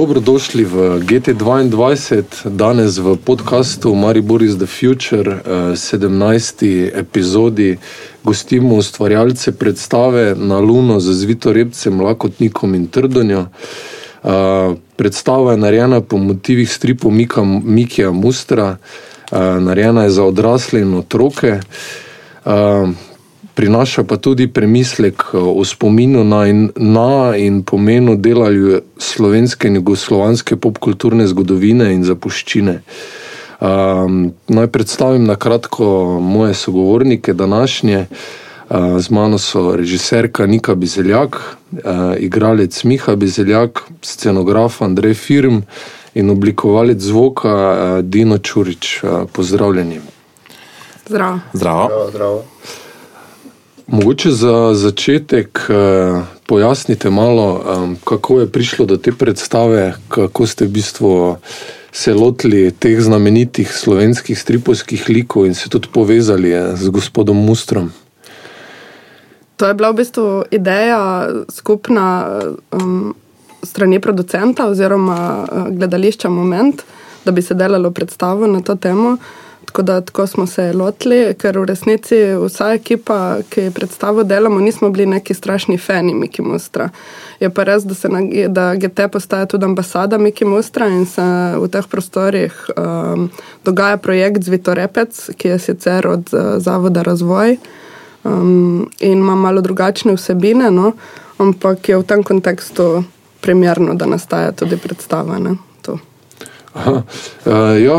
Dobrodošli v GT2, danes v podkastu Maribor is the Future, 17. epizodi. Gostimo ustvarjalce predstave na Luno z Zvito Repcem, Lakotnikom in Trdonjo. Predstava je narejena po motivih stripu Mika, Mikija Mustra, narejena je za odrasle in otroke prinaša pa tudi premislek eh, o spominu na in, na in pomenu delanja slovenske in jugoslovanske popkulturne zgodovine in zapuščine. Um, naj predstavim na kratko moje sogovornike današnje. Uh, z mano so režiserka Nika Bizeljak, uh, igralec Miha Bizeljak, scenograf Andrej Firm in oblikovalec zvoka uh, Dino Čurič. Uh, pozdravljeni. Zdravo. Zdravo. Zdravo, zdravo. Mogoče za začetek eh, pojasnite malo, eh, kako je prišlo do te predstave, kako ste v bistvu se lotili teh znamenitih slovenskih stripovskih likov in se tudi povezali eh, z gospodom Mustrom. To je bila v bistvu ideja skupna um, strani producenta oziroma gledališča Moment, da bi se delalo predstavo na to temo. Tako da tako smo se lotili, ker v resnici vsa ekipa, ki je predstavo delamo, nismo bili neki strašni fani Miki Mustra. Je pa res, da, na, da GT postaja tudi ambasada Miki Mustra in se v teh prostorih um, dogaja projekt Zvito Repec, ki je sicer od uh, Zavoda Razvoj um, in ima malo drugačne vsebine, no? ampak je v tem kontekstu primerno, da nastaja tudi predstava. Ne? Aha, uh, ja,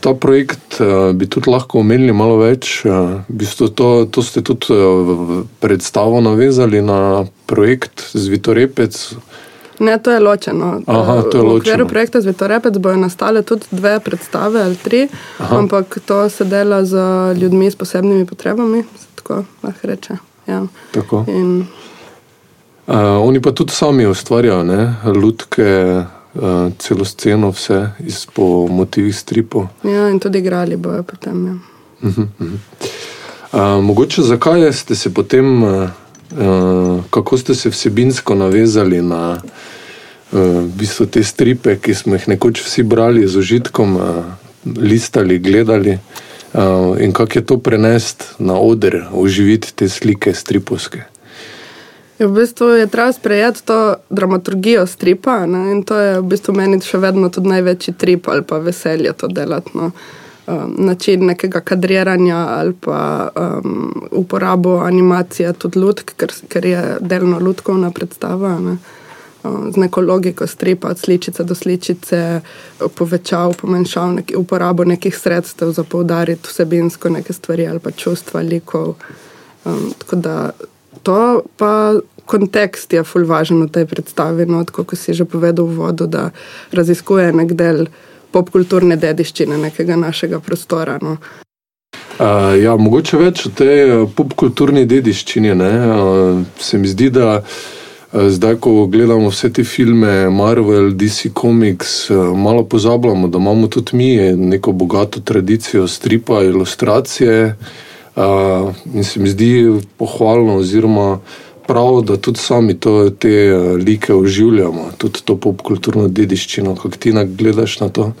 ta projekt uh, bi tudi lahko omenili malo več. Uh, v bistvu to, to ste tudi predstavo navezali na projekt Zvitorepec. Ne, to je ločeno. Aha, to je v okviru projekta Zvitorepec bojo nastale tudi dve predstave ali tri, Aha. ampak to se dela z ljudmi s posebnimi potrebami, tako lahko reče. Ja. Tako. In... Uh, oni pa tudi sami ustvarjajo, lutke. Eh, celo sceno, vse iz po motivih stripa. Ja, in tudi igrali bojo potem. Ja. Uh -huh, uh -huh. uh, mogoče zakaj ste se potem, uh, kako ste se vsebinsko navezali na uh, v bistvu te stripe, ki smo jih nekoč vsi brali z užitkom, uh, listali, gledali. Uh, in kako je to prenesti na oder, uživiti te slike stripovske? V bistvu je treba sprejeti to dramaturgijo stripa ne? in to je v bistvu meni še vedno tudi največji trip ali pa veselje to delati. No? Um, način nekega kadriranja ali pa um, uporabo animacije, tudi lutk, ker, ker je delno lutkovna predstava. Ne? Um, z neko logiko stripa, od sličice do sličice, povečal, pomenšal nek, uporabo nekih sredstev za poudariti vsebinsko neke stvari ali pa čustva likov. Um, tako da to pa kontekst je ful važen v tej predstavi, no, kot si že povedal v vodu, da raziskuje nek del popkulturne dediščine nekega našega prostora. No. Uh, ja, mogoče več o tej popkulturni dediščini. Uh, se mi zdi, da uh, zdaj, ko gledamo vse te filme, Marvel, DC Comics, uh, malo pozabljamo, da imamo tudi mi neko bogato tradicijo stripa, ilustracije. Uh, in se mi zdi pohvalno, oziroma prav, da tudi sami to, te uh, like oživljamo, tudi to popkulturno dediščino. Kako ti gledaš na to?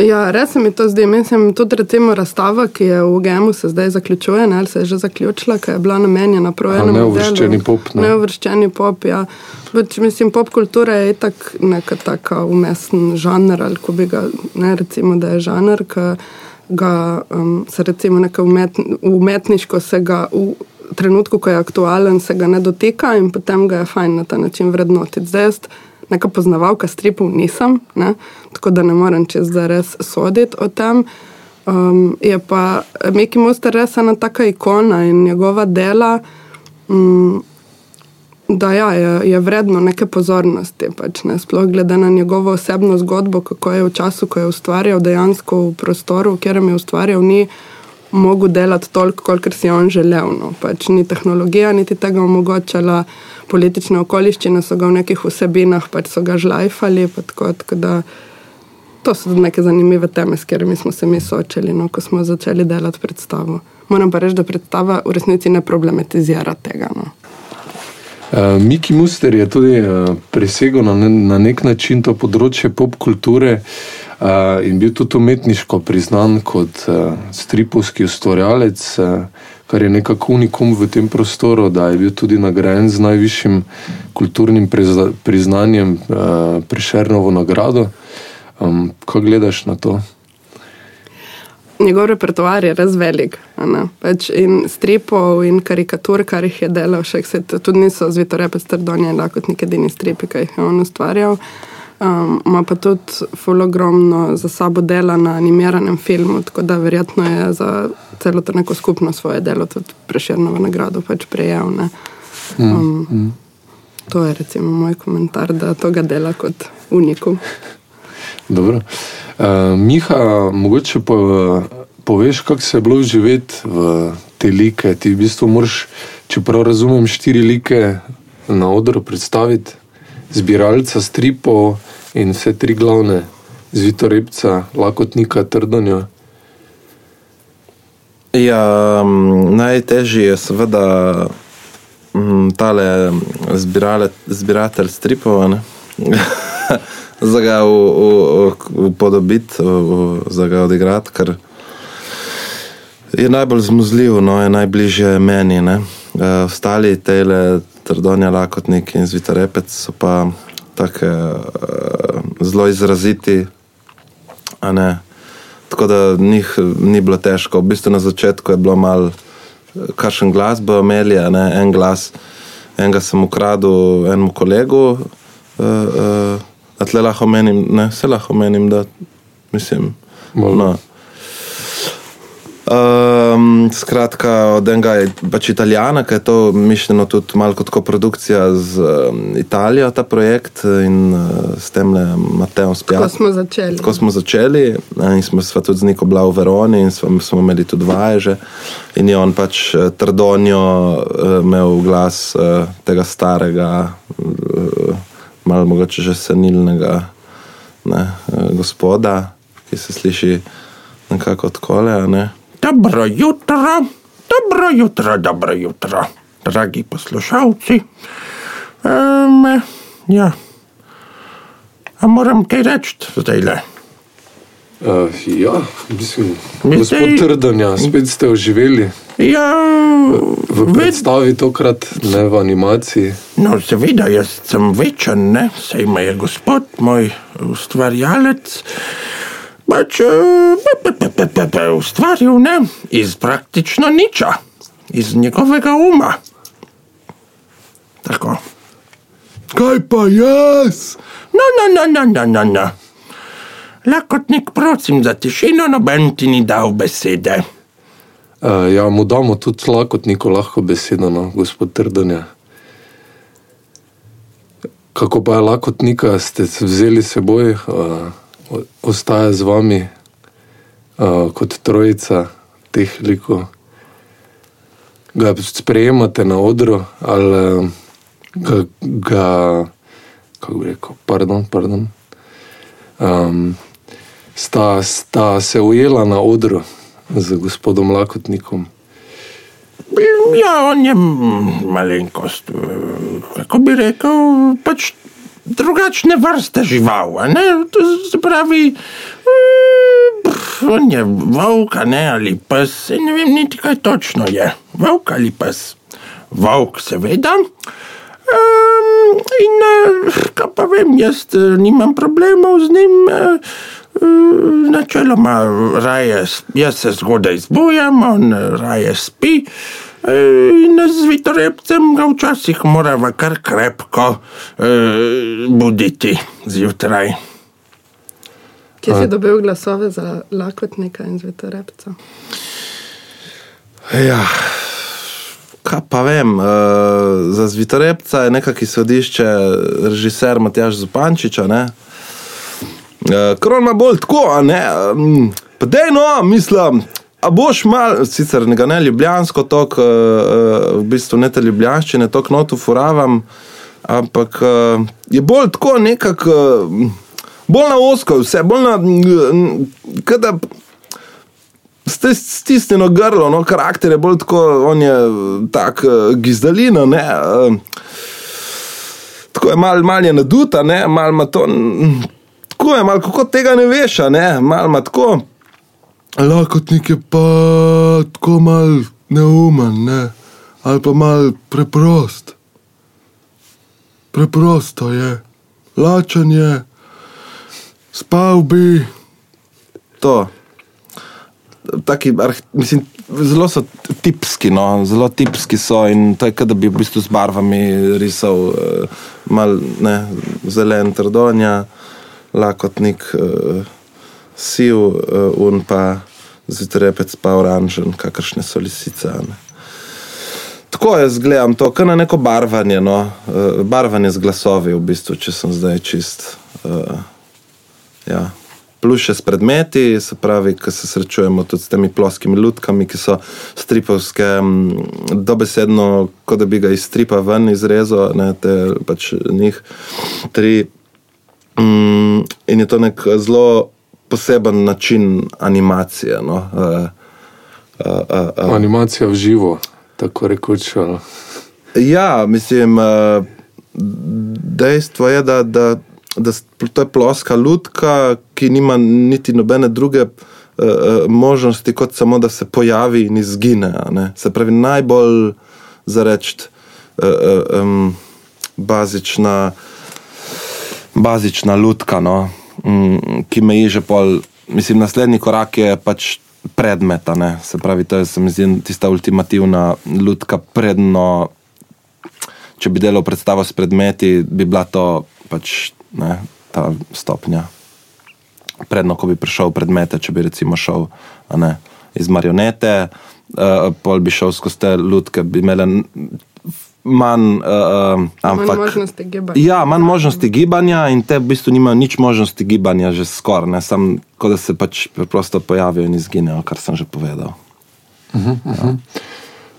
Ja, res mi to zdi. Mislim, tudi recimo razstava, ki je v GEM-u se zdaj zaključuje, ali se je že zaključila, ki je bila namenjena projektu. Neuvrščeni pop. Ne. Neuvrščeni pop, ja. Beč, mislim, pop kultura je itak neka taka umesten žanr, ali ko bi ga, ne recimo, da je žanr, ki ga um, se recimo nekaj umet, umetniško se ga v trenutku, ko je aktualen, se ga ne dotika in potem ga je fajn na ta način vrednotiti. Zdaj jaz neka poznavalka stripov nisem, ne, tako da ne morem čez zdaj res soditi o tem. Um, je pa Miki Muster res ena taka ikona in njegova dela. Um, da ja, je, je vredno neke pozornosti. Pač, ne, sploh glede na njegovo osebno zgodbo, kako je v času, ko je ustvarjal dejansko v prostoru, kjer je ustvarjal, ni mogel delati toliko, kolikor si on želel. No. Pač, ni tehnologija, niti tega omogočala, politične okoliščine so ga v nekih vsebinah, pač so ga žlajfali. Pa tako, tako da, to so neke zanimive teme, s katerimi smo se mi soočili, no, ko smo začeli delati predstavo. Moram pa reči, da predstava v resnici ne problematizira tega. No. Uh, Miki Muster je tudi uh, presegel na, na nek način to področje pop kulture uh, in bil tudi umetniško priznan kot uh, stripovski ustvarjalec, uh, kar je nekako unikum v tem prostoru, da je bil tudi nagrajen z najvišjim kulturnim priznanjem uh, Prišernovo nagrado. Um, kako gledaš na to? Njegov repertoar je res velik. Pač in stripov in karikatur, kar jih je delal, še se tudi niso zvitorepe strdonje, da kot neki edini stripi, ki jih je on ustvarjal. Um, ima pa tudi fulogromno za sabo dela na animiranem filmu, tako da verjetno je za celotno neko skupno svoje delo tudi preširno nagrado pač prejel. Mm, um, mm, mm. To je recimo moj komentar, da to ga dela kot unikum. Dobro. Uh, Miha, mogoče pa poveš, kako se je bilo živeti v te like. Ti v bistvu moraš, če prav razumem, štiri like na odru predstaviti, zbiralca stripov in vse tri glavne, zvitorepca, lakotnika, trdonja. Ja, najtežje je seveda tale zbiratelj stripov. za ga upodobiti, za ga odigrati, ker je najbolj zmuzljiv, no, je najbližje meni. Ne. E, ostali tele, trdonja, lakotnik in zvitarepec so pa tako uh, zelo izraziti. Tako da njih ni bilo težko. V bistvu na začetku je bilo malo, kakšen glas bo imeli, en glas. Enega sem ukradel enemu kolegu, uh, uh, tle lahko menim, ne, vse lahko menim, da mislim. No. Um, skratka, od enega je pač italijana, ki je to mišljeno tudi malo kot koprodukcija z um, Italijo, ta projekt in uh, s tem le Mateom Spijal. Tako smo začeli. Tako smo začeli in smo se tudi z Niko bila v Veroni in smo, smo imeli tudi vaje. In je on pač uh, trdonjo uh, imel glas uh, tega starega. Uh, malo mogoče že senilnega ne, eh, gospoda, ki se sliši nekako tako. Dobro jutro, dobro jutro, dobro jutro, dragi poslušalci. Um, ja. A moram kaj reči zdaj le? Uh, ja, mislim, gospod Trdanja, spet ste oživeli. Ja, v predstavi tokrat, ne v animaciji. No, seveda, jaz sem večen, ne, sej me je gospod, moj ustvarjalec, pač uh, ustvaril ne, iz praktično niča, iz njegovega uma. Tako. Kaj pa jaz? No, no, no, no, no, no. no. Lakotnik, prosim za tišino, noben ti ni dal besede. Uh, ja, mu damo tudi lakotniku lahko besedo, no, gospod Trdanja. Kako pa je lakotnika, ste vzeli seboj, uh, ostaja z vami uh, kot trojica teh likov. Ga sprejemate na odru ali ga, ga kako bi rekel, pardon, pardon. Um, sta, sta se ujela na odru z gospodom Lakotnikom. Ja, on je malenkost, kako bi rekel, pač drugačne vrste žival. To se pravi, pff, on je volk ali pes, ne vem niti kaj točno je. Volk ali pes. Volk, seveda. Um, in kaj pa vem, jaz nimam problemov z njim. Uh, Načeloma, raje, jaz se zgodaj zbujam, on raje spi. In z vitorepcem ga včasih moramo kar krepko eh, buditi zjutraj. Kje si dobil glasove za lakotnika in z vitorepca? Ja, kaj pa vem, uh, za zvitorepca je nekakšno sodišče, režiser Matjaš Zupančiča. Ne? Uh, Kron ima bolj tako, a ne. Um, pa dejno, mislim. A boš mal, sicer ne ne ljubljansko, tok, uh, v bistvu ne te ljubljanščine, tok notu furavam, ampak uh, je bolj tako nekako, uh, bolj na osko, vse, bolj na, uh, kada stisnjeno grlo, no, karakter je bolj tako, on je tak uh, gizdalina, ne. Uh, tako je malo mal je naduta, ne, malo ima to. mm, Tako je, malo kako tega ne veš, ne, malo ima tako. Lakotnik je pa tako mal neumen, ne? ali pa mal preprost. Preprosto je, lačen je, spal bi. To. Taki, mislim, zelo so tipski, no, zelo tipski so in to je, da bi v bistvu z barvami risal uh, mal ne, zelen trdonja, lakotnik, uh, siv uh, un pa zvitrepec pa oranžen, kakršne so lisice. Ne. Tako jaz gledam to, kot na neko barvanje, no, uh, barvanje z glasovi, v bistvu, če sem zdaj čist. Uh, ja. Plus še s predmeti, se pravi, ki se srečujemo tudi s temi ploskimi lutkami, ki so stripovske, mm, dobesedno, kot da bi ga iz stripa ven izrezal, ne, te pač njih tri. Mm, in je to nek zelo poseben način animacije. No. Uh, uh, uh, uh. Animacija v živo, tako rekoč. ali? Ja, mislim, eh, dejstvo je, da, da, da to je ploska lutka, ki nima niti nobene druge eh, možnosti, kot samo da se pojavi in izgine. Se pravi, najbolj zareč um, bazična, bazična lutka, no, mm, ki meji že pol. Mislim, naslednji korak je pač predmet, se pravi, to je zdi tista ultimativna lutka predno če bi delal predstavo s predmeti, bi bila to pač ne, ta stopnja. Predno, ko bi prišel v predmete, če bi recimo šel ne, iz marionete, uh, pol bi šel skozi te lutke, bi imele manj, uh, Manj ampak. možnosti gibanja. Ja, manj možnosti gibanja in te v bistvu nimajo nič možnosti gibanja, že skoraj, ne samo, kot da se pač preprosto pojavijo in izginejo, kar sem že povedal.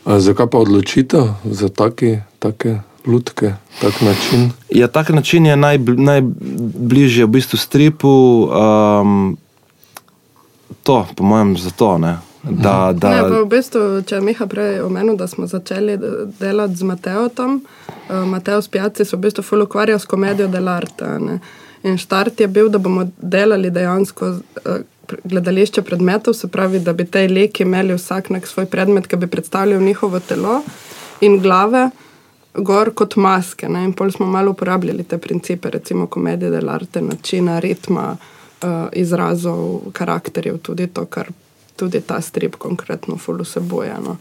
A Zakaj pa odločitev za taki, take lutke, tak način? Ja, tak način je najbl najbližje v bistvu stripu. Um, to, po mojem, zato. Ne? Da, Ne, da, v bistvu, če je Miha prej omenil, da smo začeli de- delati z Mateotom, uh, Mateo Spjaci se v bistvu ful ukvarja s komedijo dell'arte. a ne. In štart je bil, da bomo delali dejansko uh, gledališče predmetov, se pravi, da bi te leki imeli vsak nek svoj predmet, ki bi predstavljal njihovo telo in glave. Gor kot maske. Ne? In pol smo malo uporabljali te principe, recimo komedije dell'arte, načina, ritma, uh, izrazov, karakterjev, tudi to, kar tudi ta strip konkretno ful vseboje. No.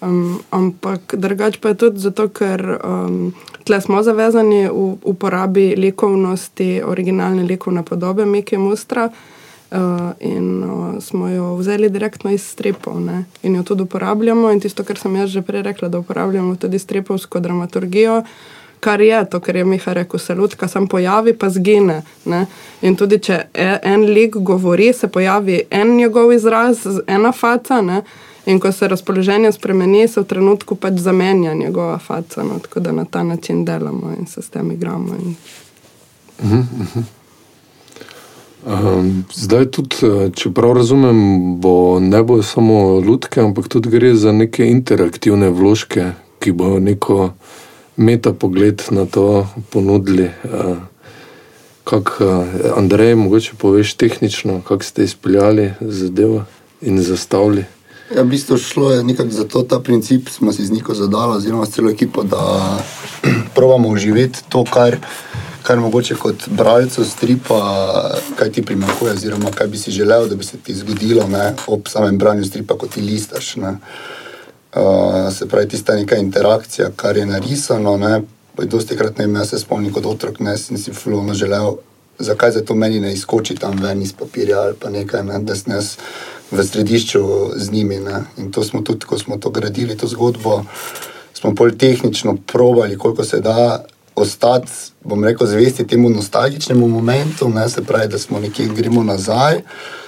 Um, ampak drugače pa je tudi zato, ker um, tle smo zavezani v uporabi likovnosti, originalne likovne podobe Miki Mustra. Uh, in uh, smo jo vzeli direktno iz stripov ne? in jo tudi uporabljamo. In tisto, kar sem jaz že prej rekla, da uporabljamo tudi stripovsko dramaturgijo, kar je to, kar je Miha rekel, se lutka sam pojavi, pa zgine. Ne? In tudi če e- en lik govori, se pojavi en njegov izraz, ena faca. Ne? In ko se razpoloženje spremeni, se v trenutku pač zamenja njegova faca. No? Tako da na ta način delamo in se s tem igramo. In... Um, zdaj tudi, eh, če prav razumem, bo ne bo samo lutke, ampak tudi gre za neke interaktivne vložke, ki bo neko meta pogled na to ponudili. Uh, Kak, uh, Andrej, mogoče poveš tehnično, kako ste izpeljali zadevo in zastavili. Ja, v bistvu šlo je nekako za to, ta princip smo si z Niko zadali, oziroma s celo ekipo, da probamo uživeti to, kar, kar mogoče kot bralcu stripa, kaj ti primanjkuje, oziroma kaj bi si želel, da bi se ti zgodilo ne, ob samem branju stripa, kot ti listaš. Ne. Uh, se pravi, tista neka interakcija, kar je narisano. Ne, Dosti krat ne vem, jaz se spomnim kot otrok, ne sem si fluno želel, zakaj za to meni ne izkoči tam ven iz papirja ali pa nekaj, ne, da sem jaz v središču z njimi. Ne. In to smo tudi, ko smo to gradili, to zgodbo, smo bolj tehnično probali, koliko se da ostati, bom rekel, zvesti temu nostalgičnemu momentu, ne, se pravi, da smo nekje gremo nazaj. Uh,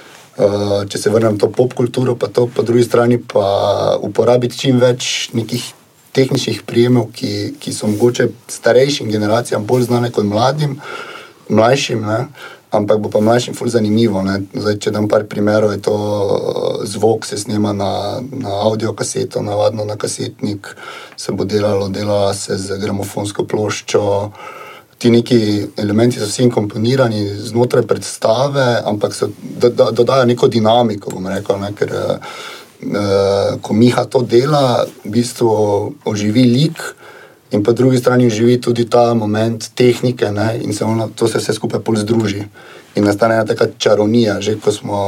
če se vrnem na to pop kulturo, pa to po drugi strani pa uporabiti čim več nekih tehničnih prijemov, ki, ki so mogoče starejšim generacijam bolj znane kot mladim, mlajšim, ne? ampak bo pa mlajšim ful zanimivo. ne. Zdaj, če dam par primerov, je to uh, zvok se snema na, na audio kaseto, navadno na kasetnik, se bo delalo, dela se z gramofonsko ploščo. Ti neki elementi so vsi inkomponirani znotraj predstave, ampak so, do, do, dodajo neko dinamiko, bom rekel, ne, ker uh, ko Miha to dela, v bistvu oživi lik. In po drugi strani živi tudi ta moment tehnike, ne, in se ona, to se vse skupaj pol združi. In nastane ena taka čarovnija. Že ko smo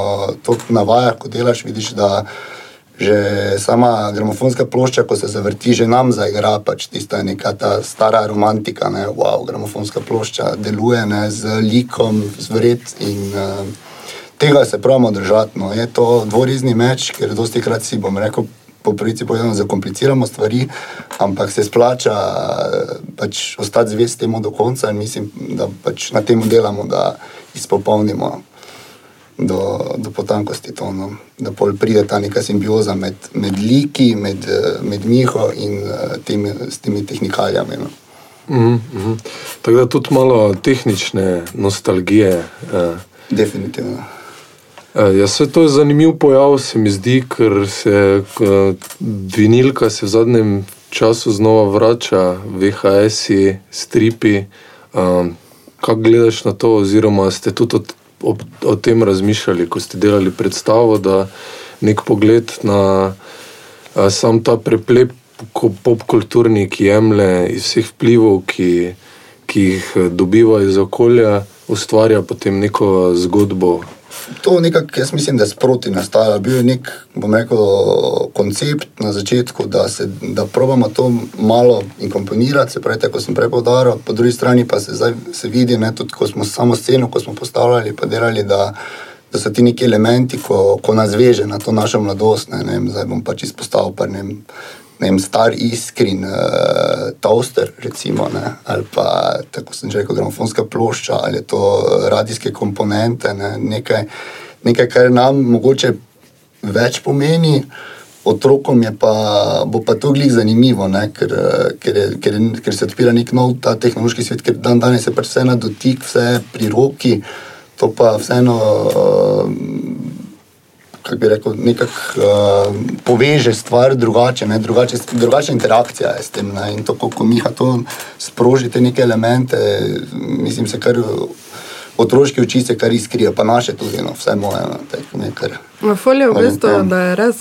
to navajali, ko delaš, vidiš, da že sama gramofonska plošča, ko se zavrti, že nam zaigra, pač tista neka ta stara romantika, ne, wow, gramofonska plošča deluje ne, z likom, z vred in uh, tega se pravimo držati. No. Je to dvorizni meč, ker dosti krat si bom rekel, po pravici povedano, zakompliciramo stvari, ampak se splača eh, pač ostati zvest temu do konca in mislim, da pač na tem delamo, da izpopolnimo do, do potankosti to, no. da pol pride ta neka simbioza med, med liki, med, eh, med Miho in temi, s temi tehnikalijami. No. Mm -hmm. Tako da tudi malo tehnične nostalgije. Uh. Definitivno. Uh, ja, se to je zanimiv pojav, se mi zdi, ker se uh, vinilka se v zadnjem času znova vrača, VHS-i, stripi. Um, Kaj gledaš na to, oziroma ste tudi o, o tem razmišljali, ko ste delali predstavo, da nek pogled na a, sam ta preplep, ko popkulturni, ki jemlje iz vseh vplivov, ki, ki jih dobiva iz okolja, ustvarja potem neko zgodbo To nekako, jaz mislim, da je sproti nastajalo. Bil je nek, bom rekel, koncept na začetku, da, se, da probamo to malo inkomponirati, se pravi, tako sem prej povdaril, po drugi strani pa se zdaj se vidi, ne, tudi ko smo samo sceno, ko smo postavljali, pa delali, da, da so ti neki elementi, ko, ko nas veže na to našo mladost. Ne, ne, zdaj bom pač izpostavil, pa ne vem star iskren uh, toaster, recimo, ne, ali pa tako sem rekel, gramofonska plošča ali to radijske komponente, ne, nekaj, nekaj, kar nam mogoče več pomeni. Otrokom je pa, bo pa to glih zanimivo, ne, ker, ker, je, ker, ker se odpira nek nov tehnološki svet, ker dan danes je pač vse na dotik, vse pri roki, to pa vseeno. Uh, kako bi rekel, nekako uh, poveže stvar drugače, ne, drugače, drugačna interakcija je s tem. Ne, in to, ko Miha to sproži, te neke elemente, mislim, se kar. Otroški oči se kar iskrijo, pa naše tudi, no, vse moje. No, Na foliju je v bistvu, da je res,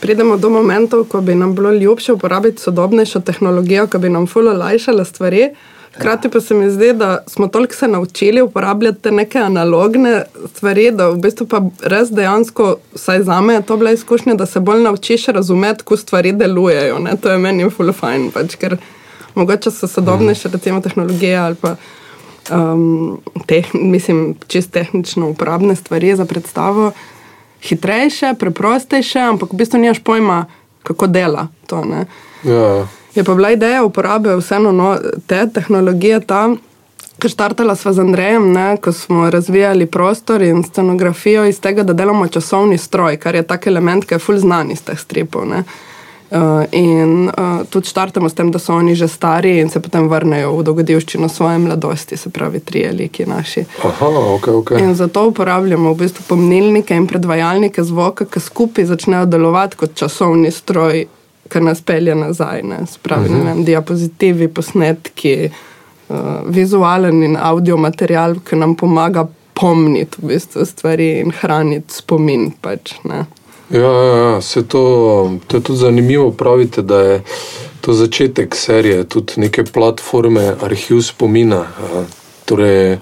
pridemo do momentov, ko bi nam bilo ljubše uporabiti sodobnejšo tehnologijo, ki bi nam fully olajšala stvari. Hkrati pa se mi zdi, da smo toliko se naučili uporabljati neke analogne stvari, da v bistvu pa res dejansko, vsaj za me je to bila izkušnja, da se bolj naučiš razumeti, kako stvari delujejo. Ne? To je meni full fine, pač, ker mogoče so sodobnejše recimo, tehnologije ali pa um, teh, mislim, čist tehnično uporabne stvari za predstavo. Hitrejše, preprostejše, ampak v bistvu nimaš pojma, kako dela to. Ja. Je pa bila ideja uporabe vseeno no, te tehnologije ta, ker štartala sva z Andrejem, ne, ko smo razvijali prostor in scenografijo iz tega, da delamo časovni stroj, kar je tak element, ki je full znan iz teh stripov. Ne. Uh, in uh, tudi štartamo s tem, da so oni že stari in se potem vrnejo v dogodivščino svoje mladosti, se pravi, tri veliki naši. Aha, okay, okay. In zato uporabljamo v bistvu pomnilnike in predvajalnike zvoka, ki skupaj začnejo delovati kot časovni stroj kar nas pelje nazaj. Ne? Spravi, uh -huh. ne vem, diapozitivi, posnetki, uh, vizualen in audio material, ki nam pomaga pomniti v bistvu stvari in hraniti spomin. Pač, ja, ja, ja. Se to, to je tudi zanimivo. Pravite, da je to začetek serije, tudi neke platforme, arhiv spomina. Torej,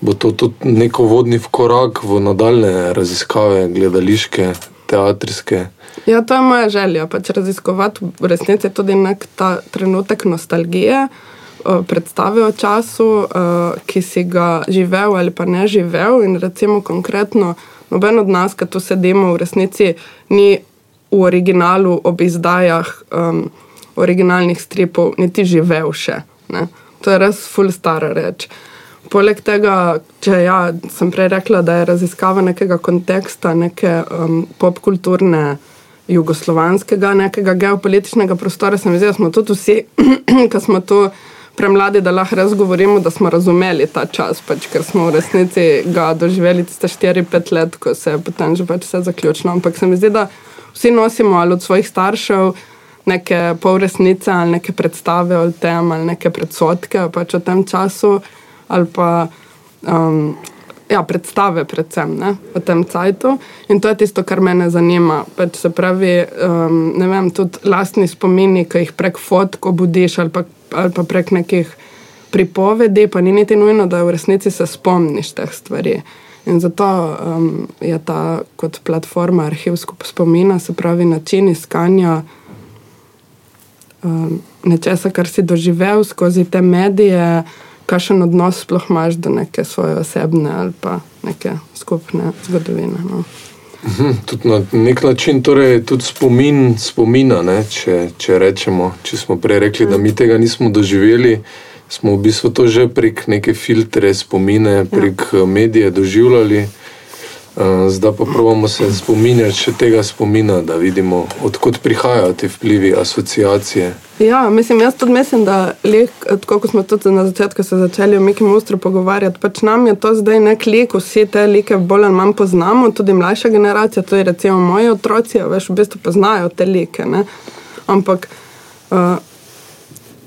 bo to tudi neko vodni korak v nadaljne raziskave, gledališke, teatrijske. Ja, to je moja želja, pač raziskovati v resnici tudi nek ta trenutek nostalgije, predstave o času, ki si ga živel ali pa ne živel. In recimo konkretno, noben od nas, ki tu sedimo, v resnici ni v originalu ob izdajah um, originalnih stripov, niti živel še. Ne? To je res full stara reč. Poleg tega, če ja, sem prej rekla, da je raziskava nekega konteksta, neke um, popkulturne jugoslovanskega, nekega geopolitičnega prostora. Se mi zdi, da smo tudi vsi, ki smo tu premladi, da lahko res govorimo, da smo razumeli ta čas, pač, ker smo v resnici ga doživeli tiste 4-5 let, ko se je potem že pač vse zaključilo. Ampak se mi zdi, da vsi nosimo ali od svojih staršev neke polresnice ali neke predstave o tem ali neke predsotke pač o tem času ali pa um, ja, predstave predvsem ne, o tem cajtu. In to je tisto, kar mene zanima. Pač se pravi, um, ne vem, tudi lastni spomini, ki jih prek fotk obudiš ali pa, ali pa prek nekih pripovedi, pa ni niti nujno, da v resnici se spomniš teh stvari. In zato um, je ta kot platforma arhivsko spomina, se pravi način iskanja um, nečesa, kar si doživel skozi te medije, kakšen odnos sploh imaš do neke svoje osebne ali pa neke skupne zgodovine. No. Mhm, tudi na nek način torej, tudi spomin spomina, ne, če, če rečemo, če smo prej rekli, da mi tega nismo doživeli, smo v bistvu to že prek neke filtre spomine, prek ja. medije doživljali. Uh, zdaj pa pravimo se spominjati še tega spomina, da vidimo, odkot prihajajo ti vplivi, asociacije. Ja, mislim, jaz tudi mislim, da lek, tako kot smo tudi na začetku se začeli o Mikem Ustru pogovarjati, pač nam je to zdaj nek lek, vsi te like bolj ali manj poznamo, tudi mlajša generacija, tudi recimo moji otroci, veš, v bistvu poznajo te like. Ne? Ampak uh,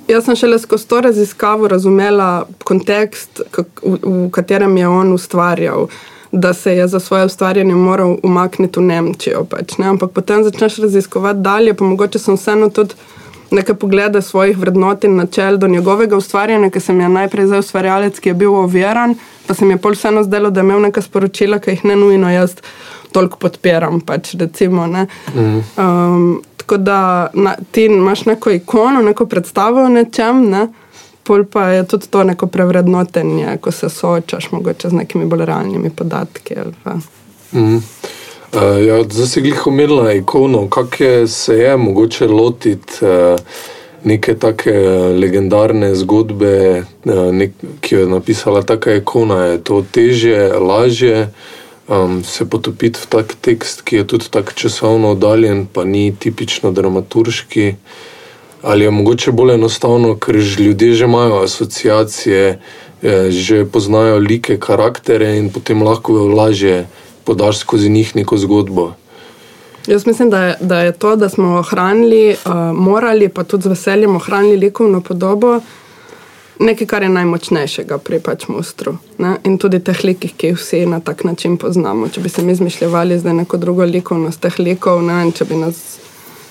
jaz sem šele skozi to raziskavo razumela kontekst, v, v katerem je on ustvarjal da se je za svoje ustvarjanje moral umakniti v Nemčijo. Pač, ne? Ampak potem začneš raziskovati dalje, pa mogoče sem vseeno tudi nekaj pogleda svojih vrednot in načel do njegovega ustvarjanja, ker sem je najprej za ustvarjalec, ki je bil oviran, pa se mi je pol vseeno zdelo, da je imel neka sporočila, ki jih ne nujno jaz toliko podpiram. Pač, recimo, ne? um, tako da na, ti imaš neko ikono, neko predstavo o nečem. Ne? Pol pa je tudi to neko prevrednotenje, ko se soočaš mogoče z nekimi bolj realnimi podatki. Mm. Uh, ja, zdaj si jih omenila ikono, kako se je mogoče lotiti uh, neke take legendarne zgodbe, uh, nek, ki jo je napisala taka ikona. Je to težje, lažje um, se potopiti v tak tekst, ki je tudi tako časovno oddaljen, pa ni tipično dramaturški. Ali je mogoče bolj enostavno, ker že ljudje že imajo asociacije, eh, že poznajo like, karaktere in potem lahko lažje podaš skozi njih neko zgodbo. Jaz mislim, da je, da je to, da smo ohranili, uh, morali pa tudi z veseljem ohranili likovno podobo, nekaj, kar je najmočnejšega pri pač mostru. Ne? In tudi teh likih, ki jih vsi na tak način poznamo. Če bi se mi izmišljali zdaj neko drugo likovnost teh likov, ne vem, če bi nas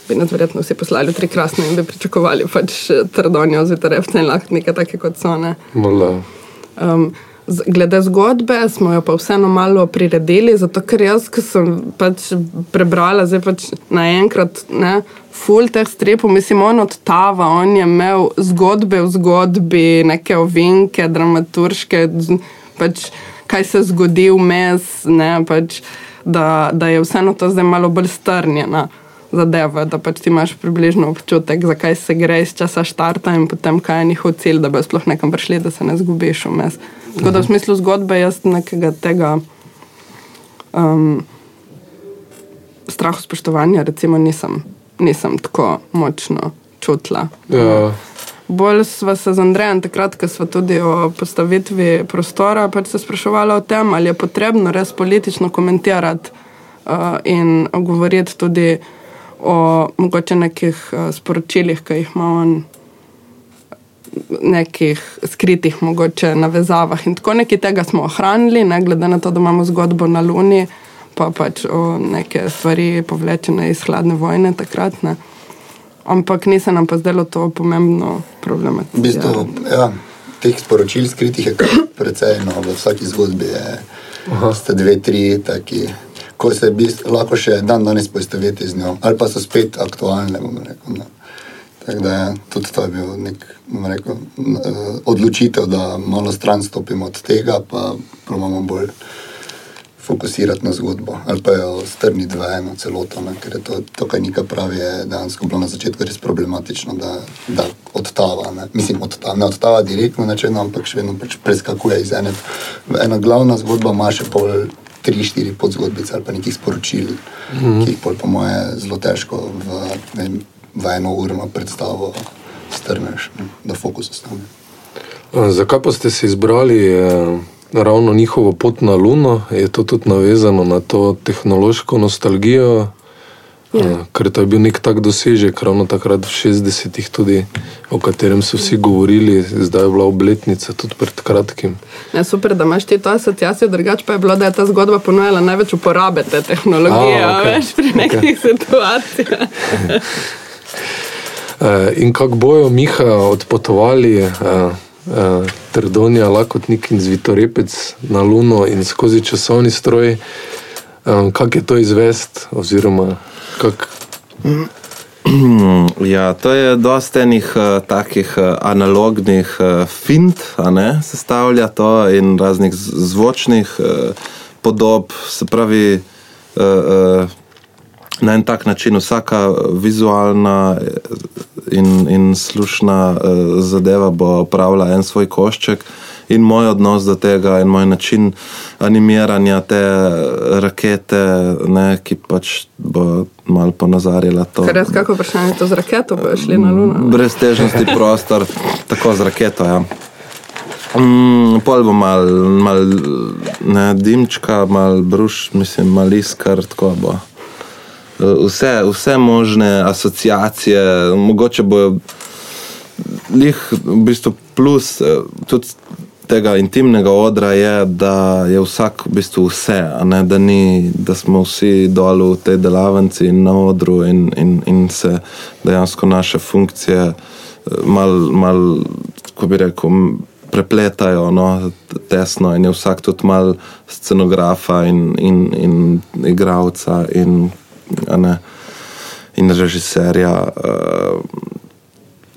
bi nas verjetno vsi poslali tri krasne in bi pričakovali pač eh, trdonjo z vitarevce in lahko nekaj take kot so. Ne. Um, glede zgodbe smo jo pa vseeno malo priredili, zato ker jaz, ki sem pač prebrala, zdaj pač naenkrat, ne, full teh strepov, mislim, on od Tava, on je imel zgodbe v zgodbi, neke ovinke, dramaturške, pač kaj se zgodi vmes, ne, pač, da, da je vseeno to zdaj malo bolj strnjeno zadeva, da pač ti imaš približno občutek, zakaj se gre iz časa štarta in potem kaj je njihov cilj, da bi sploh nekam prišli, da se ne zgubiš vmes. Tako da v smislu zgodbe jaz nekega tega um, strahu spoštovanja recimo nisem, nisem tako močno čutila. Ja. Bolj smo se z Andrejem takrat, ko smo tudi o postavitvi prostora, pač se spraševali o tem, ali je potrebno res politično komentirati uh, in govoriti tudi o mogoče nekih uh, sporočilih, ki jih ima on, nekih skritih, mogoče navezavah. In tako nekaj tega smo ohranili, ne glede na to, da imamo zgodbo na Luni, pa pač o neke stvari povlečene iz hladne vojne takrat. Ne. Ampak ni se nam pa zdelo to pomembno problematizirati. V bistvu, ja, teh sporočil skritih je kar precej, no, v vsaki zgodbi je, ste dve, tri taki ko se lahko še dan danes poistoveti z njo, ali pa so spet aktualne. Rekel, Tako da je tudi to je bil nek rekel, odločitev, da malo stran stopimo od tega, pa pravimo bolj fokusirati na zgodbo ali pa jo strniti v eno celoto, ne? ker je to, to kar nekaj pravi, je dejansko bilo na začetku res problematično, da, da odtava. Ne? Mislim, odtava, ne odtava direktno, načeno, ampak še vedno pač preskakuje iz ene. Ena glavna zgodba ima še pol tri, štiri podzgodbice ali pa nekih sporočil, mm -hmm. ki jih pol, po moje zelo težko v, vem, v eno urno predstavo strneš, da fokus ostane. Zakaj pa ste si izbrali eh, ravno njihovo pot na Luno? Je to tudi navezano na to tehnološko nostalgijo? Ja. Uh, ker to je bil nek tak dosežek, ravno takrat v 60-ih, tudi, o katerem so vsi govorili, zdaj je bila obletnica tudi pred kratkim. Ja, super, da imaš ti to asociacijo, drugače pa je bilo, da je ta zgodba ponujala največ uporabe te tehnologije, A, okej. veš, pri nekih okay. situacijah. Uh, in kako bojo Miha odpotovali, uh, uh, Trdonja, Lakotnik in Zvitorepec na Luno in skozi časovni stroj, um, kako je to izvest, oziroma kak, Ja, to je dosta enih uh, takih uh, analognih uh, fint, ne, sestavlja to in raznih zvočnih uh, podob, se pravi, uh, uh, na en tak način vsaka vizualna in, in slušna uh, zadeva bo pravila en svoj košček. In moj odnos do tega, in moj način animiranja te rakete, ne, ki pač bo malo ponazarila to. Ker res kako vprašanje, to z raketo bojo šli na Luno. ne? Breztežnosti prostor, tako z raketo. Ja. Mm, pol bo mal, mal ne, dimčka, mal bruš, mislim, mal iskar, tako bo. Vse, vse možne asociacije, mogoče bo lih v bistvu plus eh, tudi tega intimnega odra je, da je vsak v bistvu vse, ne, da, ni, da smo vsi dol v tej delavnici in na odru in, in, in se dejansko naše funkcije eh, mal, mal kako bi rekel, prepletajo no, tesno in je vsak tudi mal scenografa in, in, in igravca in, ne, in režiserja. Uh,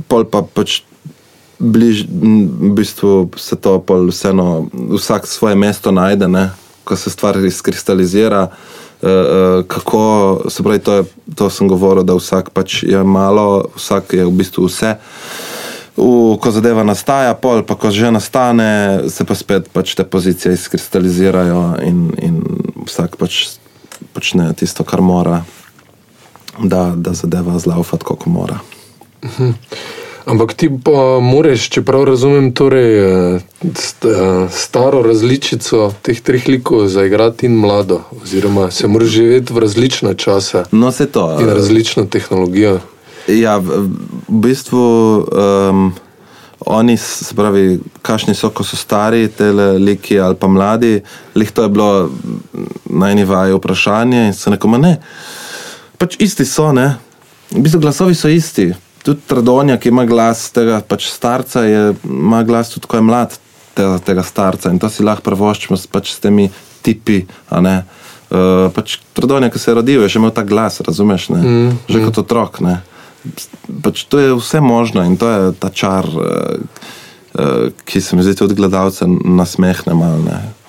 pol pa pač bliž, m, v bistvu se to vseeno, vsak svoje mesto najde, ne? ko se stvar izkristalizira. Uh, uh, kako, se pravi, to, je, to sem govoril, da vsak pač je malo, vsak je v bistvu vse. V, ko zadeva nastaja, pol pa ko že nastane, se pa spet pač te pozicije izkristalizirajo in, in vsak pač počne tisto, kar mora, da, da zadeva zlaufati, kako mora. Ampak ti pa moraš, če prav razumem, torej, eh, eh, staro različico teh treh likov zaigrati in mlado, oziroma se moraš živeti v različne čase No, se to. in različno tehnologijo. Ja, v, v bistvu um, oni, se pravi, kašni so, ko so stari, te liki ali pa mladi, lih to je bilo na eni vaji vprašanje in se nekoma ne. Pač isti so, ne. V bistvu glasovi so isti. Tudi Tradonja, ki ima glas tega pač starca, je, ima glas tudi, ko je mlad tega, tega starca in to si lahko prvoščimo s, pač s temi tipi. Uh, pač Tradonja, ki se je rodil, je že imel ta glas, razumeš? Ne? Mm, že mm. kot otrok. Ne? Pač to je vse možno in to je ta čar, uh, uh, ki se mi zdi tudi gledalce nasmehne malo. Ne?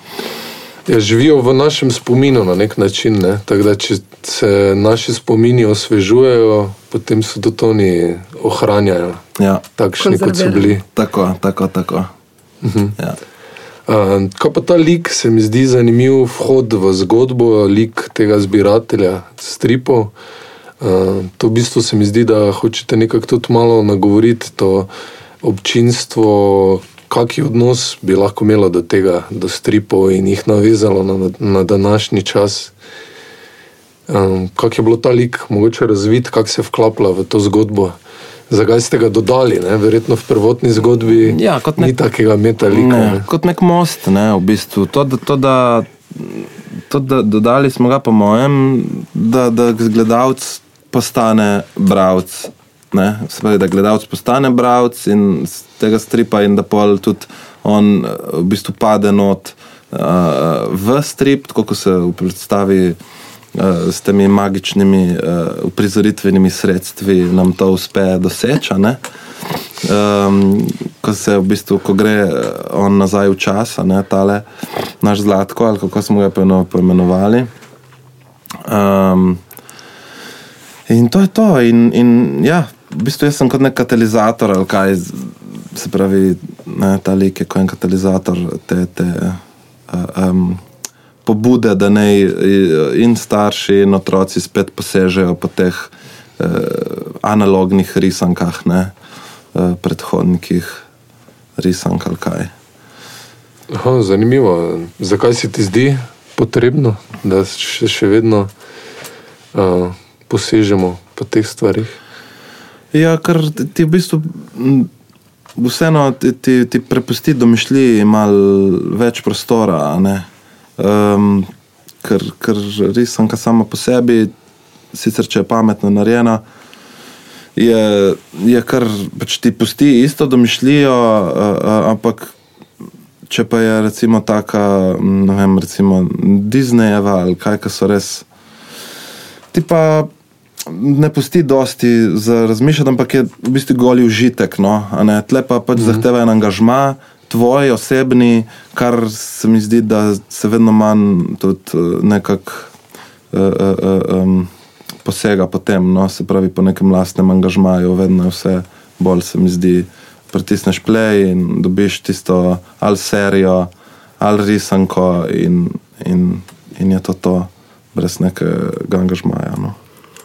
Ja, živijo v našem spominu na nek način. Ne? Tako da, če se naši spomini osvežujejo, potem so tudi oni ohranjajo Ja, takšni, kot so bili. tako, tako, tako. Ja. Uh, ko pa ta lik se mi zdi zanimiv vhod v zgodbo, lik tega zbiratelja stripov. Uh, to v bistvu se mi zdi, da hočete nekako tudi malo nagovoriti to občinstvo, kakšen odnos bi lahko imelo do tega, do stripov in jih navezalo na, na današnji čas. Um, kako je bilo ta lik mogoče razvit, kako se vklapla v to zgodbo. Zakaj ste ga dodali? Ne? Verjetno v prvotni zgodbi Ja, kot ni nek- takega metalika. Ne, Ne, kot nek most, ne, v bistvu. To, da, to, da, to, da dodali smo ga, po mojem, da, da gledalec postane bralec. Ne, se pravi, da gledalec postane bralec in z tega stripa, in da pol tudi on eh, v bistvu pade not uh, v strip, tako kot se predstavi uh, s temi magičnimi uh, uprizoritvenimi sredstvi nam to uspe doseči. Um, ko se v bistvu, ko gre eh, on nazaj v čas, a ne tale naš zlatko, ali kako smo ga poimenovali. Um, in to je to. In, in ja, v bistvu jaz sem kot nek katalizator, ali kaj se pravi, ne, ta lik je kot en katalizator te. te uh, um, Pobude, da naj eh, in starši, in otroci spet posežejo po teh eh, analognih risankah, ne, eh, predhodnikih risank ali kaj. Aha, zanimivo. Zakaj se ti zdi potrebno, da še, še vedno uh, posežemo po teh stvarih? Ja, ker ti- v bistvu vseeno ti, ti, ti prepusti domišljiji malo več prostora. Um, ker, ker risanka sama po sebi, sicer če je pametno narejena, je, je kar pač ti pusti isto domišljijo, uh, uh, ampak če pa je recimo taka, m, ne vem, recimo Disneyjeva ali kaj, ki so res. Ti pa ne pusti dosti za razmišljati, ampak je v bistvu goli užitek. No? Tle pa pač mm -hmm. zahteva en angažma, tvoj osebni, kar se mi zdi, da se vedno manj tudi eh, nekako uh, uh, um, posega po tem, no? se pravi po nekem lastnem angažmaju, vedno je vse bolj se mi zdi. Pritisneš play in dobiš tisto ali serijo, ali risanko, in, in, in je to to, brez nekega angažmaja. No.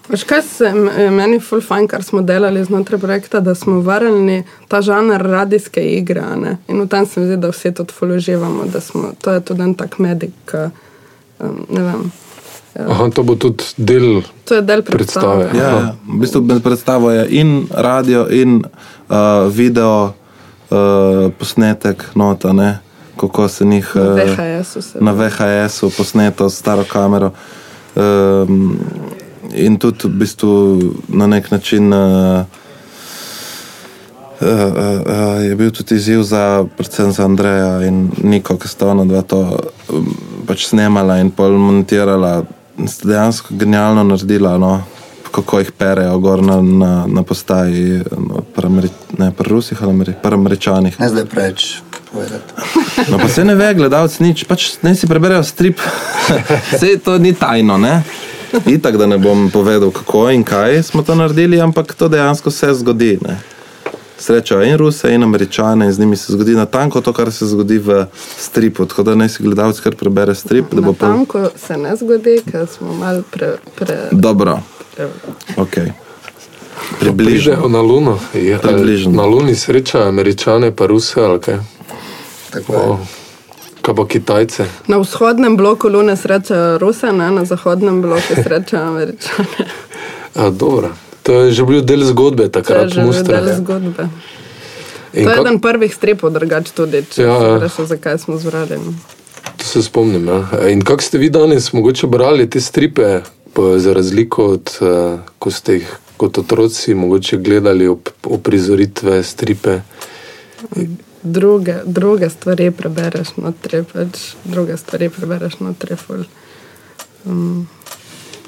Veš, kaj se m- meni ful fajn, kar smo delali znotraj projekta, da smo vrnili ta žanr radijske igre. a Ne? In v tem se mi zdi, da vsi tudi ful uživamo, da smo, to je tudi en tak medik, ki, um, ne vem, Aha, to bo tudi del to je del predstave. predstave. Ja, ja. v bistvu med predstavo je in radio, in uh, video, uh, posnetek, nota, ne? kako se njih Na uh, VHS-u se na VHS-u posneto s staro kamero. Um, in tudi v bistvu na nek način. Uh, Uh, uh, uh, je bil tudi izziv za, predvsem za Andreja in Niko, ki sta ona dva to um, pač snemala in pol montirala. Sta dejansko genialno naredila, no, kako jih perejo gor na, na, na postaji, no, pri, Ameri ne, pri Rusih ali pri Američanih. Ne zdaj preveč. No, pa se ne ve, gledalec nič, pač ne si preberejo strip. Vse to ni tajno, ne? Itak, da ne bom povedal, kako in kaj smo to naredili, ampak to dejansko se zgodi. Ne? Srečajo in Ruse, in Američane, in z njimi se zgodi natanko to, kar se zgodi v stripu. Tako da naj si gledalec kar prebere strip, da Na tanko se ne zgodi, ker smo mal pre, pre, Dobro, pre, ok. Približajo Približno. na Luno. Je, Približno. Na Luni sreča američane, pa ruse ali kaj. Tako je. O, kaj pa Kitajce. Na vzhodnem bloku Lune srečajo Ruse, ne? na zahodnem bloku srečajo Američane. A, dobro. To je že bil del zgodbe To je takrat, že Mustra. del zgodbe. In To je kak- eden prvih stripov, drugače tudi, če Ja, ja, ja. ja. rečeš, zakaj smo zbrali. To se spomnim. Ja. In kako ste vi danes mogoče brali te stripe, za razliko od uh, ko ste jih kot otroci mogoče gledali op, oprizoritve, stripe? Druge, druge stvari prebereš notri, pač druge stvari prebereš notri. Ful. Um,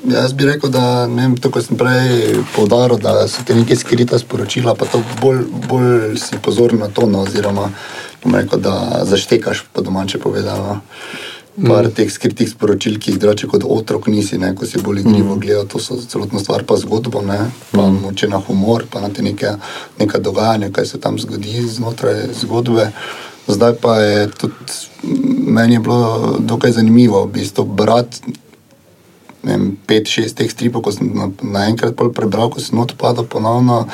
Jaz bi rekel, da ne vem, to, kar sem prej poudaril, da so ti neke skrita sporočila, pa to bolj, bolj si pozoren na to, no, oziroma rekel, da zaštekaš po domače povedano. Par mm. teh skritih sporočil, ki jih drugače kot otrok nisi, ne, ko si bolj igrivo mm. gledal, to so celotno stvar, pa zgodbo, ne, pa mm. moče na humor, pa na te neke, neka dogajanja, kaj se tam zgodi znotraj zgodbe. Zdaj pa je tudi, meni je bilo dokaj zanimivo v bistvu brati vem, pet, šest teh stripov, ko sem na- naenkrat pol prebral, ko sem not padal ponovno,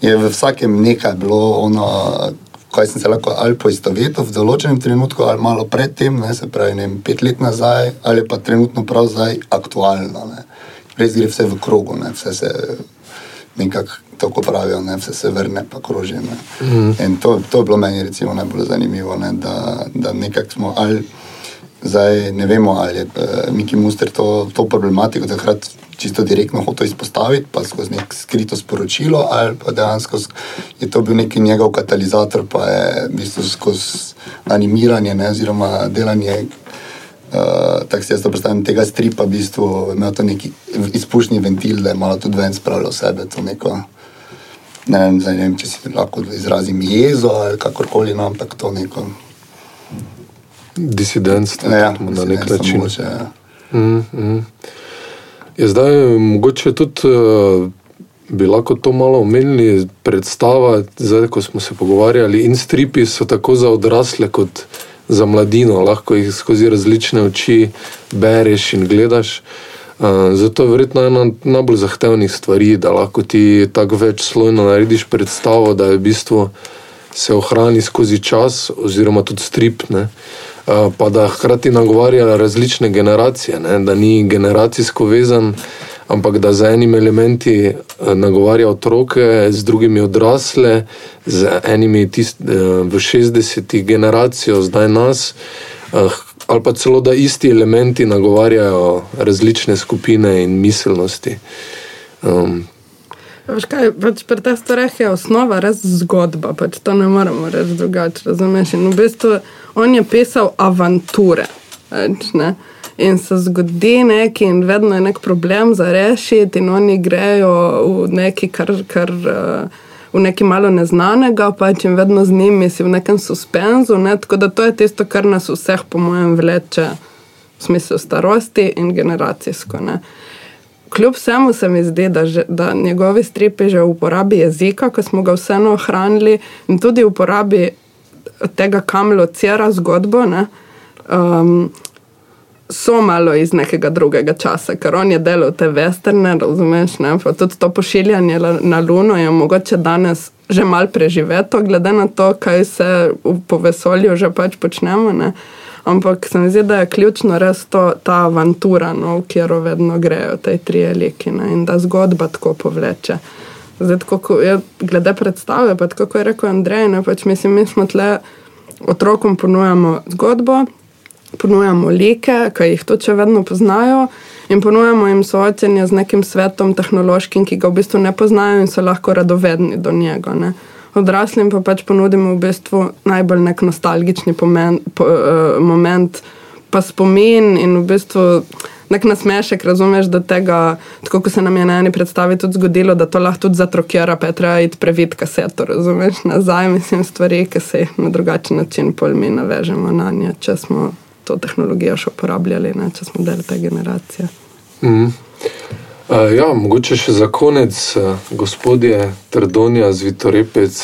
je v vsakem nekaj bilo ono, kaj sem se lahko ali poistovetil v določenem trenutku, ali malo predtem, ne, se pravi, ne vem, pet let nazaj, ali pa trenutno prav zdaj aktualno. Ne. Res gre vse v krogu, ne, vse se nekako tako pravijo, ne, vse se vrne pa kroži. Ne. Mm. In to, to je bilo meni recimo najbolj zanimivo, ne, da, da nekako smo ali Zdaj ne vemo, ali je uh, Miki Muster to, to problematiko takrat čisto direktno hotel izpostaviti, pa skozi nek skrito sporočilo, ali pa dejansko sk- je to bil neki njegov katalizator, pa je v bistvu skozi animiranje, ne, oziroma delanje. Uh, tako si jaz to predstavljam, tega stripa, v bistvu imel to neki izpušni ventil, da je malo tudi ven spravljal sebe. to Neko, ne, vem, ne vem, če si lahko izrazim jezo ali kakorkoli, no, ampak to neko. Disidentstvo Ja, na nek način. mogoče, ja. Mm, mm. Je zdaj mogoče tudi uh, bi lahko to malo omenili, predstava, zdaj, ko smo se pogovarjali, in stripi so tako za odrasle kot za mladino, lahko jih skozi različne oči bereš in gledaš. Uh, zato je verjetno ena najbolj zahtevnih stvari, da lahko ti tako večslojno narediš predstavo, da je v bistvu se ohrani skozi čas, oziroma tudi strip. Ne? Uh, pa da hkrati nagovarja različne generacije, ne? da ni generacijsko vezan, ampak da z enimi elementi eh, nagovarja otroke, z drugimi odrasle, z enimi tist, eh, v 60-ih generacijo, zdaj nas, eh, ali pa celo da isti elementi nagovarjajo različne skupine in miselnosti. Um, Veš kaj, pač pri teh stvareh je osnova res zgodba, pač to ne moremo reči drugače. Razumeš? In v bistvu on je pisal avanture. Pač, ne? in se zgodi nekaj, in vedno je nek problem za rešiti, in oni grejo v nekaj, kar. kar uh, V nekaj malo neznanega, pač in vedno z njimi si v nekem suspenzu. Ne? Tako da to je tisto, kar nas vseh, po mojem, vleče v smislu starosti in generacijsko. Ne? Kljub vsemu se mi zdi, da, že, da njegovi stripi že v uporabi jezika, ki smo ga vseeno ohranili, in tudi v uporabi tega, kam locira zgodbo, ne, um, so malo iz nekega drugega časa, ker on je delal te vesterne, razumeš, ne, pa tudi to pošiljanje na Luno je mogoče danes že mal preživeto, glede na to, kaj se v, po vesolju že pač počnemo. Ne. Ampak se mi zdi, da je ključno res to, ta avantura, no, v katero vedno grejo te tri liki ne, in da zgodba tako povleče. Zdaj, tako, ko je, glede predstave, pa kot je rekel Andrej, ne, pač mislim, mi smo tle otrokom ponujamo zgodbo, ponujamo like, ki jih tudi še vedno poznajo, in ponujamo jim soočenje z nekim svetom tehnološkim, ki ga v bistvu ne poznajo in so lahko radovedni do njega. Ne. Odraslim pa pač ponudimo v bistvu najbolj nek nostalgični pomen, po, uh, moment, pa spomin in v bistvu nek nasmešek, razumeš, da tega, tako kot se nam je na eni predstavi tudi zgodilo, da to lahko tudi zatrokira, pa je treba iti previd kaseto, razumeš, nazaj, mislim, stvari, ki se jih na drugačen način pol mi navežemo na nje, če smo to tehnologijo še uporabljali, ne, če smo del te generacije. mm. Uh, ja, mogoče še za konec, uh, gospodje Trdonja, Zvitorepec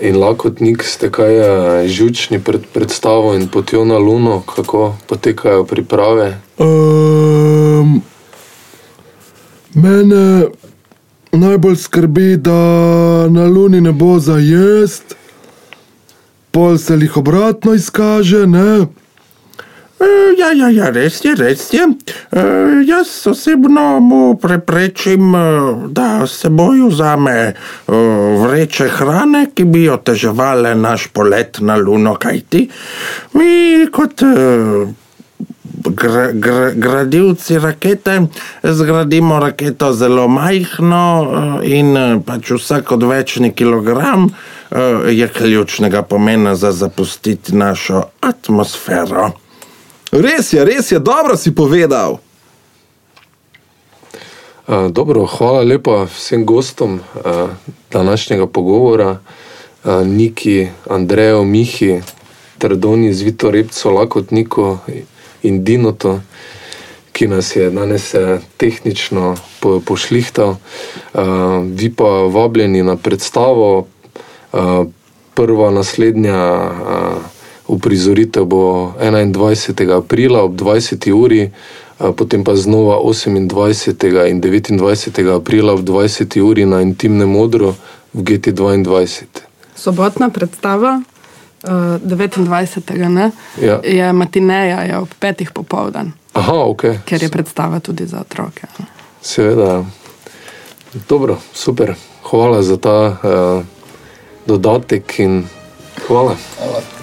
in Lakotnik, ste kaj uh, žučni pred predstavo in potjo na Luno, kako potekajo priprave. Um, mene najbolj skrbi, da na Luni ne bo za jest, pol se jih obratno izkaže, ne? E, Ja, ja, ja, res je, res je. E, jaz osebno mu preprečim, e, da s seboj vzame vreče hrane, ki bi oteževale naš polet na Luno, kajti mi kot gra, gra, gradilci rakete zgradimo raketo zelo majhno in pač vsak odvečni kilogram je ključnega pomena za zapustiti našo atmosfero. Res je, res je, dobro si povedal. Uh, dobro, hvala lepa vsem gostom uh, današnjega pogovora, uh, Niki, Andreju, Mihi, Trdoni, Zvito Repco, Lakotniku in Dinoto, ki nas je danes eh, tehnično po, pošlihtal. Vi pa vabljeni na predstavo, prva naslednja. Uprizoritev bo 21. aprila ob 20. uri, potem pa znova 28. in 29. aprila ob 20. uri na intimnem odru v GT2. Sobotna predstava, uh, 29. Ne, Ja. je matineja, je ob petih popoldan, Aha, ok. ker je predstava tudi za otroke. Seveda. Dobro, super. Hvala za ta uh, dodatek in hvala. Hvala.